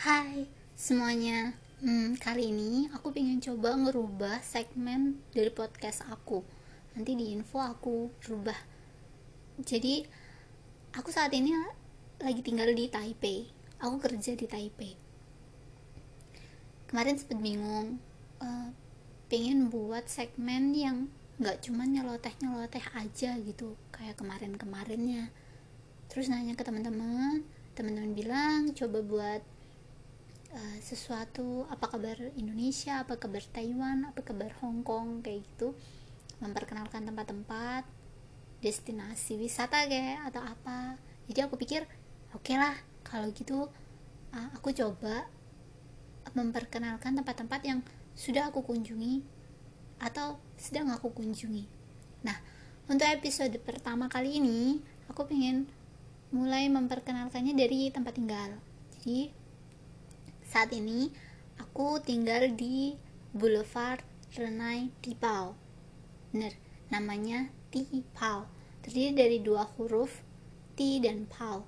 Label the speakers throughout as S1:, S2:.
S1: Hai semuanya. Hmm, Kali ini aku pengen coba ngerubah segmen dari podcast aku. Nanti di info aku rubah. Jadi aku saat ini lagi tinggal di Taipei. Aku kerja di Taipei. Kemarin sempet bingung uh, Pengen buat segmen yang nggak cuma nyeloteh-nyeloteh aja gitu Kayak kemarin-kemarinnya. Terus nanya ke teman-teman teman-teman bilang coba buat uh, sesuatu apa kabar Indonesia apa kabar Taiwan apa kabar Hong Kong kayak gitu. Memperkenalkan tempat-tempat destinasi wisata kayak atau apa. Jadi aku pikir oke okay lah kalau gitu uh, aku coba memperkenalkan tempat-tempat yang sudah aku kunjungi atau sedang aku kunjungi. Nah untuk episode pertama kali ini aku pengen mulai memperkenalkannya dari tempat tinggal. Jadi saat ini aku tinggal di Boulevard Renai Tipau bener namanya Tipau. Terdiri dari dua huruf T dan Pau.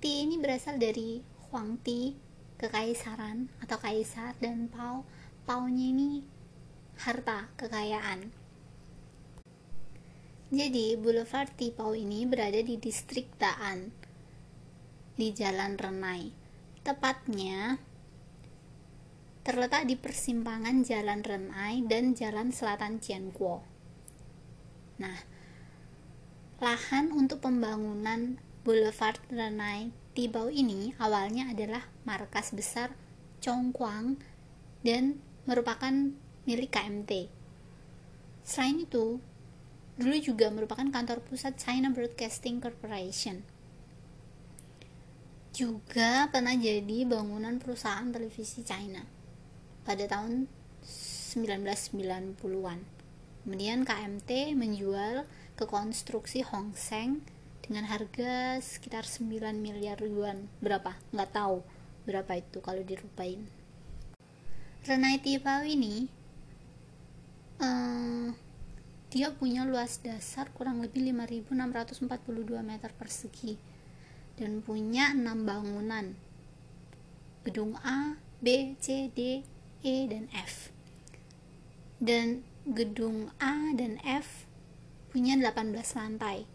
S1: T ini berasal dari Huang Ti kekaisaran atau kaisar dan Pau Paunya ini harta kekayaan. Jadi, Boulevard Tipau ini berada di distrik Daan, di Jalan Renai. Tepatnya terletak di persimpangan Jalan Renai dan Jalan Selatan Cianguo. Nah, lahan untuk pembangunan Boulevard Renai Tipau ini awalnya adalah markas besar Chongquang dan merupakan milik KMT. Selain itu, dulu juga merupakan kantor pusat China Broadcasting Corporation. Juga pernah jadi bangunan perusahaan televisi China pada tahun 1990-an. Kemudian KMT menjual ke konstruksi Hong Seng dengan harga sekitar 9 miliar yuan. Berapa? Nggak tahu berapa itu kalau dirupain. Renai Tipau ini uh, dia punya luas dasar kurang lebih 5.642 meter persegi dan punya 6 bangunan. Gedung A, B, C, D, E, dan F. Dan gedung A dan F punya 18 lantai.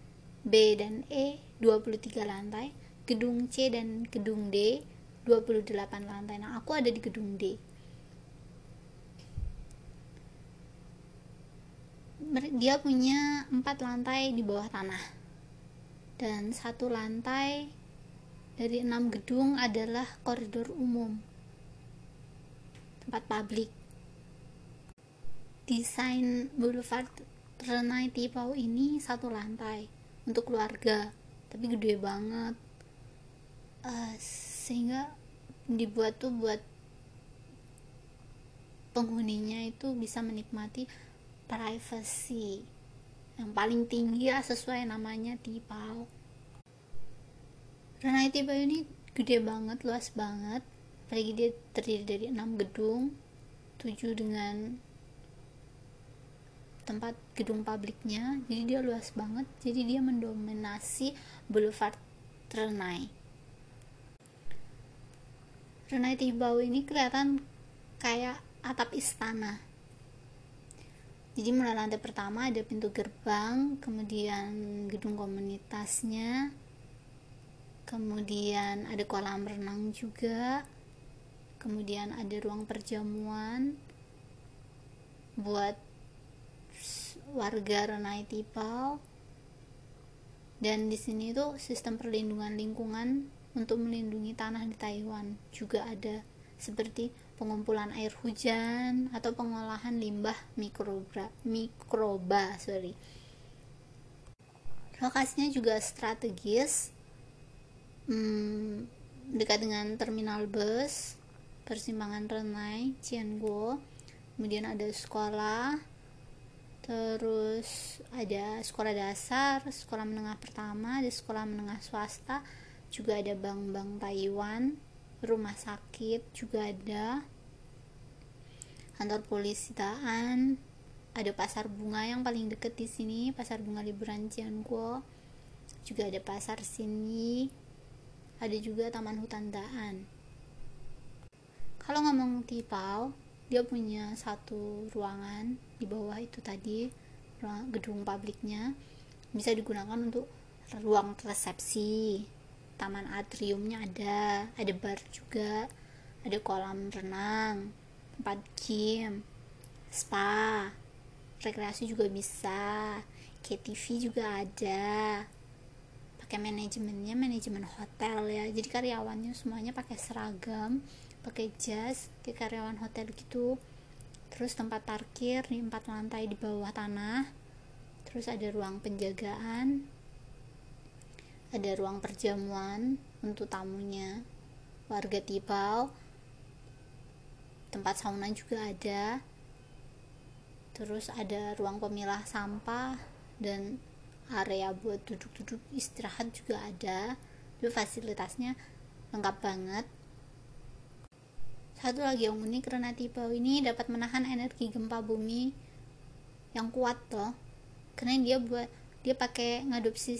S1: B dan E 23 lantai. Gedung C dan gedung D 28 lantai. Nah, aku ada di gedung D. dia punya empat lantai di bawah tanah dan satu lantai dari enam gedung adalah koridor umum tempat publik. Desain boulevard Renai Tipau ini satu lantai untuk keluarga tapi gede banget. Uh, sehingga dibuat tuh buat penghuninya itu bisa menikmati privacy yang paling tinggi ya sesuai namanya tipau Renai Tipau ini gede banget luas banget. Apalagi dia terdiri dari 6 gedung 7 dengan tempat gedung publiknya. Jadi dia luas banget. Jadi dia mendominasi boulevard Renai. Renai Tibau ini kelihatan kayak atap istana jadi mulai lantai pertama ada pintu gerbang kemudian gedung komunitasnya kemudian ada kolam renang juga kemudian ada ruang perjamuan buat warga Renai Tipau dan di sini tuh sistem perlindungan lingkungan untuk melindungi tanah di Taiwan juga ada seperti pengumpulan air hujan atau pengolahan limbah mikroba mikroba sorry. Lokasinya juga strategis hmm, dekat dengan terminal bus persimpangan Renai Cianguo. Kemudian ada sekolah terus ada sekolah dasar sekolah menengah pertama ada sekolah menengah swasta juga ada bank-bank Taiwan rumah sakit juga ada kantor polisi Daan ada pasar bunga yang paling deket di sini pasar bunga liburan Cianguo juga ada pasar sini ada juga taman hutan Daan. Kalau ngomong Tipau dia punya satu ruangan di bawah itu tadi gedung publiknya bisa digunakan untuk ruang resepsi taman atriumnya ada ada bar juga ada kolam renang tempat gym spa rekreasi juga bisa KTV juga ada. Pakai manajemennya manajemen hotel ya. Jadi karyawannya semuanya pakai seragam pakai jas kayak karyawan hotel gitu. Terus tempat parkir di empat lantai di bawah tanah. Terus ada ruang penjagaan ada ruang perjamuan untuk tamunya. Warga Tibau tempat sauna juga ada. Terus ada ruang pemilah sampah dan area buat duduk-duduk istirahat juga ada. Itu fasilitasnya lengkap banget. Satu lagi yang unik Renati Bau ini dapat menahan energi gempa bumi yang kuat toh. Karena dia buat dia pakai ngadopsi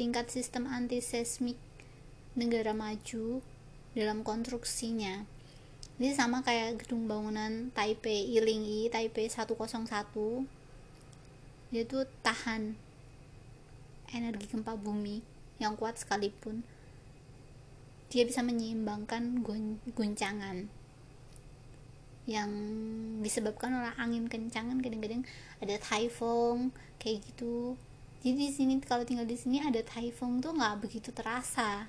S1: tingkat sistem anti seismik negara maju dalam konstruksinya. Ini sama kayak gedung bangunan Taipei Ilingi Taipei 101. Dia tuh tahan energi gempa bumi yang kuat sekalipun dia bisa menyeimbangkan guncangan yang disebabkan oleh angin kencang kan kadang-kadang ada typhoon kayak gitu jadi di sini kalau tinggal di sini ada typhoon tuh nggak begitu terasa.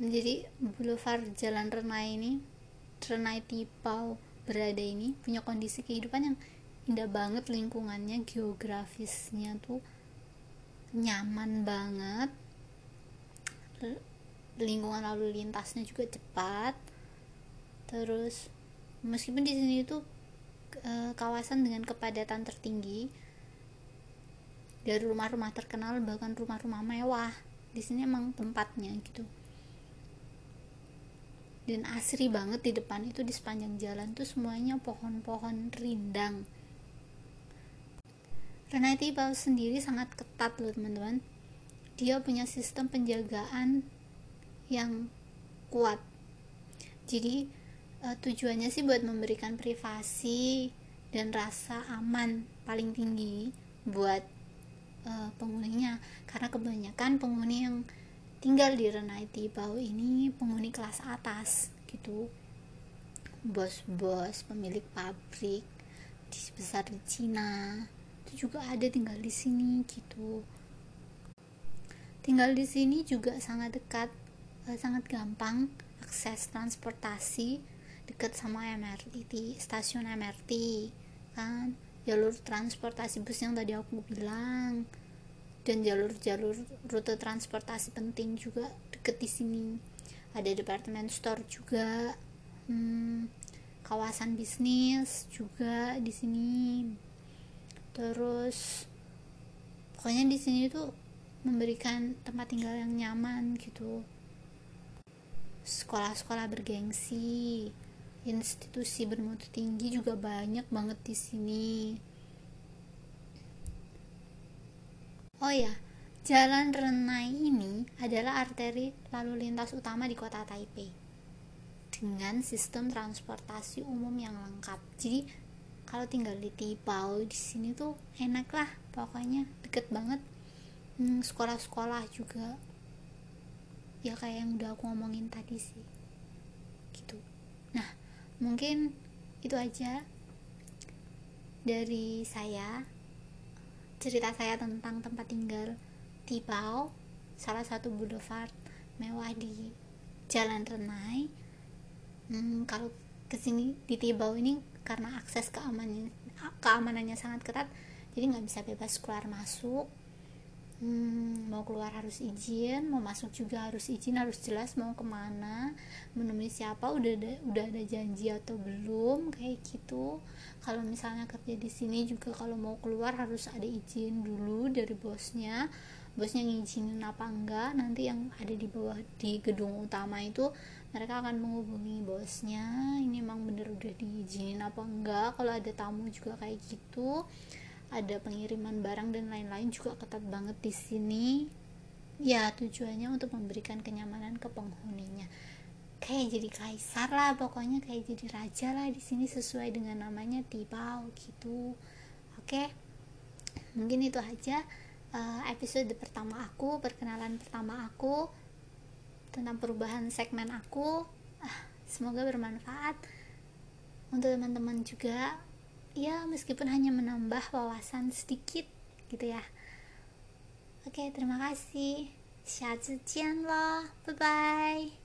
S1: Jadi boulevard Jalan Renai ini Renai Tipau berada ini punya kondisi kehidupan yang indah banget lingkungannya geografisnya tuh nyaman banget. Lingkungan lalu lintasnya juga cepat. Terus meskipun di sini itu e, kawasan dengan kepadatan tertinggi dari rumah-rumah terkenal bahkan rumah-rumah mewah. Di sini emang tempatnya gitu. Dan asri banget di depan itu di sepanjang jalan tuh semuanya pohon-pohon rindang. Renati Bau sendiri sangat ketat loh teman-teman. Dia punya sistem penjagaan yang kuat. Jadi uh, tujuannya sih buat memberikan privasi dan rasa aman paling tinggi buat uh, penghuninya. Karena kebanyakan penghuni yang tinggal di Renaiti Bau ini penghuni kelas atas gitu. Bos-bos pemilik pabrik di besar di Cina itu juga ada tinggal di sini gitu. Tinggal di sini juga sangat dekat uh, sangat gampang akses transportasi deket sama MRT stasiun MRT kan jalur transportasi bus yang tadi aku bilang dan jalur-jalur rute transportasi penting juga deket di sini. Ada departemen store juga hmm, kawasan bisnis juga di sini. Terus pokoknya di sini tuh memberikan tempat tinggal yang nyaman gitu. Sekolah-sekolah bergengsi institusi bermutu tinggi juga banyak banget di sini. Oh ya, Jalan Renai ini adalah arteri lalu lintas utama di kota Taipei dengan sistem transportasi umum yang lengkap. Jadi kalau tinggal di Tipau di sini tuh enak lah, pokoknya deket banget. Hmm, sekolah-sekolah juga ya kayak yang udah aku ngomongin tadi sih. Gitu. Nah, mungkin itu aja dari saya cerita saya tentang tempat tinggal Tibau salah satu boulevard mewah di Jalan Renai. Hmm, kalau ke sini di Tibau ini karena akses keamanannya keamanannya sangat ketat jadi nggak bisa bebas keluar masuk hmm, mau keluar harus izin mau masuk juga harus izin harus jelas mau ke mana menemui siapa udah ada udah ada janji atau belum kayak gitu. Kalau misalnya kerja di sini juga kalau mau keluar harus ada izin dulu dari bosnya. Bosnya ngizinin apa enggak nanti yang ada di bawah di gedung utama itu mereka akan menghubungi bosnya ini emang bener udah diizinin apa enggak. Kalau ada tamu juga kayak gitu ada pengiriman barang dan lain-lain juga ketat banget di sini. Ya tujuannya untuk memberikan kenyamanan ke penghuninya. Kayak jadi kaisar lah pokoknya kayak jadi raja lah di sini sesuai dengan namanya Tibau gitu. Oke? Mungkin itu aja uh, episode pertama aku perkenalan pertama aku tentang perubahan segmen aku. Uh, semoga bermanfaat. Untuk teman-teman juga ya meskipun hanya menambah wawasan sedikit gitu ya oke terima kasih 下次见了，拜拜。